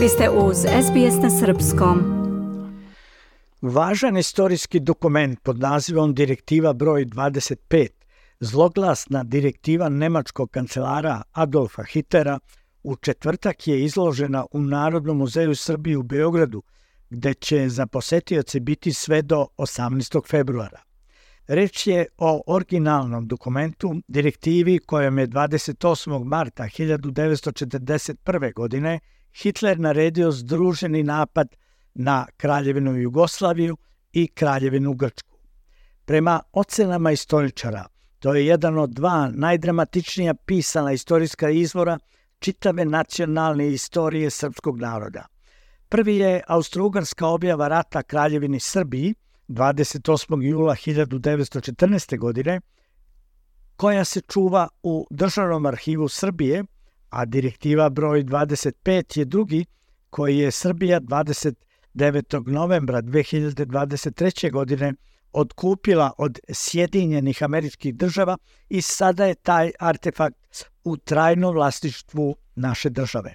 Vi ste uz SBS na Srpskom. Važan istorijski dokument pod nazivom Direktiva broj 25, zloglasna direktiva nemačkog kancelara Adolfa Hitlera, u četvrtak je izložena u Narodnom muzeju Srbije u Beogradu, gde će za posetioce biti sve do 18. februara. Reč je o originalnom dokumentu, direktivi kojom je 28. marta 1941. godine Hitler naredio združeni napad na Kraljevinu Jugoslaviju i Kraljevinu Grčku. Prema ocenama istoričara, to je jedan od dva najdramatičnija pisana istorijska izvora čitave nacionalne istorije srpskog naroda. Prvi je austrougarska objava rata Kraljevini Srbiji 28. jula 1914. godine, koja se čuva u Državnom arhivu Srbije – a direktiva broj 25 je drugi koji je Srbija 29. novembra 2023. godine odkupila od Sjedinjenih američkih država i sada je taj artefakt u trajnom vlastištvu naše države.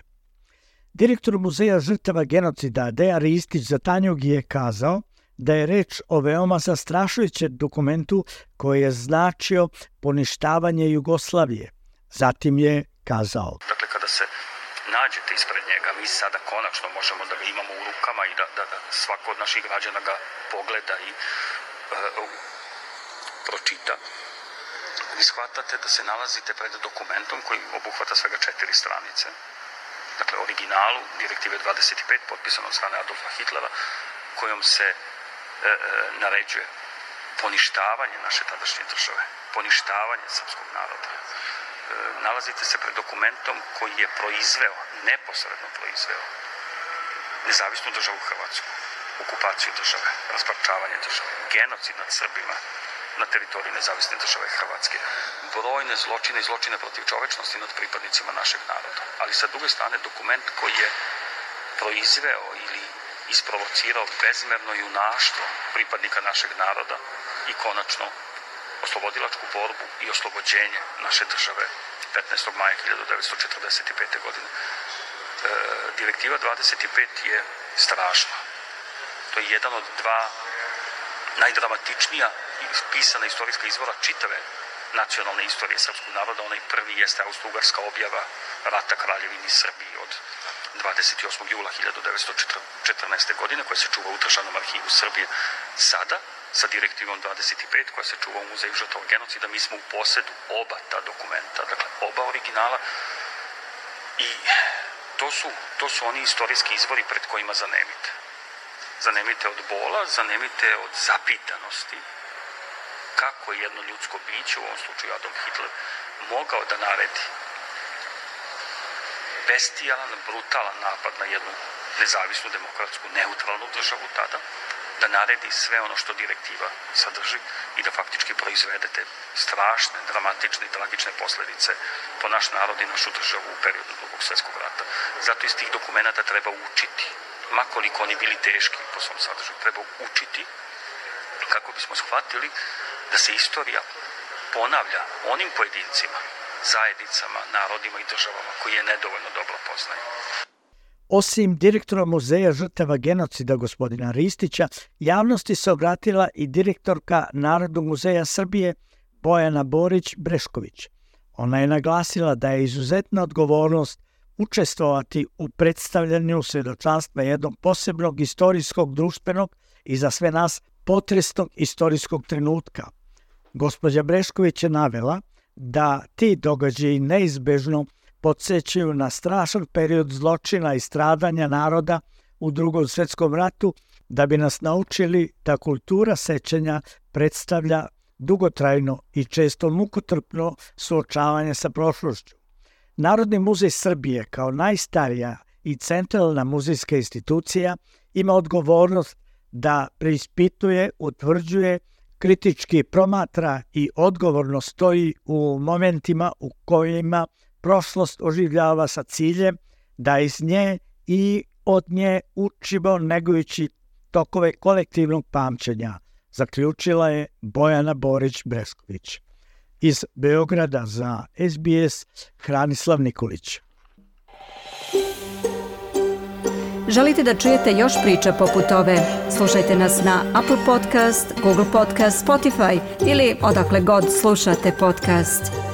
Direktor Muzeja žrtava genocida Deja Ristić za Tanjug je kazao da je reč o veoma zastrašujućem dokumentu koji je značio poništavanje Jugoslavije. Zatim je kazao. Dakle, kada se nađete ispred njega, mi sada konačno možemo da ga imamo u rukama i da, da, da svako od naših građana ga pogleda i uh, pročita. Vi shvatate da se nalazite pred dokumentom koji obuhvata svega četiri stranice. Dakle, originalu direktive 25 potpisano od strane Adolfa Hitlera, kojom se e, e, naređuje poništavanje naše tadašnje države, poništavanje srpskog naroda, nalazite se pred dokumentom koji je proizveo, neposredno proizveo, nezavisnu državu Hrvatsku, okupaciju države, rasparčavanje države, genocid nad Srbima na teritoriji nezavisne države Hrvatske, brojne zločine i zločine protiv čovečnosti nad pripadnicima našeg naroda. Ali sa druge strane dokument koji je proizveo ili isprovocirao bezmerno junaštvo pripadnika našeg naroda i konačno oslobodilačku borbu i oslobođenje naše države 15. maja 1945. godine. E, direktiva 25 je strašna. To je jedan od dva najdramatičnija pisana istorijska izvora čitave nacionalne istorije srpskog naroda. Onaj prvi jeste austro-ugarska objava rata kraljevini Srbiji od 28. jula 1914. godine koja se čuva u državnom arhivu Srbije. Sada sa direktivom 25 koja se čuva u muzeju žrtova genocida, mi smo u posedu oba ta dokumenta, dakle oba originala i to su, to su oni istorijski izvori pred kojima zanemite. Zanemite od bola, zanemite od zapitanosti kako je jedno ljudsko biće, u ovom slučaju Adolf Hitler, mogao da naredi bestijalan, brutalan napad na jednu nezavisnu, demokratsku, neutralnu državu tada, da naredi sve ono što direktiva sadrži i da faktički proizvedete strašne, dramatične i tragične posledice po naš narod i našu državu u periodu drugog svetskog rata. Zato iz tih dokumenta treba učiti, makoliko oni bili teški po svom sadržaju, treba učiti kako bismo shvatili da se istorija ponavlja onim pojedincima, zajednicama, narodima i državama koji je nedovoljno dobro poznaju. Osim direktora muzeja žrtava genocida gospodina Ristića, javnosti se obratila i direktorka Narodnog muzeja Srbije Bojana Borić-Brešković. Ona je naglasila da je izuzetna odgovornost učestvovati u predstavljanju svedočanstva jednog posebnog istorijskog, društvenog i za sve nas potresnog istorijskog trenutka. Gospođa Brešković je navela da ti događaji neizbežno podsjećaju na strašan period zločina i stradanja naroda u drugom svetskom ratu da bi nas naučili da kultura sećanja predstavlja dugotrajno i često mukotrpno suočavanje sa prošlošću. Narodni muzej Srbije kao najstarija i centralna muzejska institucija ima odgovornost da preispituje, utvrđuje, kritički promatra i odgovorno stoji u momentima u kojima prošlost oživljava sa ciljem da iz nje i od nje učimo negujući tokove kolektivnog pamćenja, zaključila je Bojana Borić-Bresković. Iz Beograda za SBS Hranislav Nikolić. Želite da čujete još priča poput ove? Slušajte nas na Apple Podcast, Google Podcast, Spotify ili odakle god slušate podcast.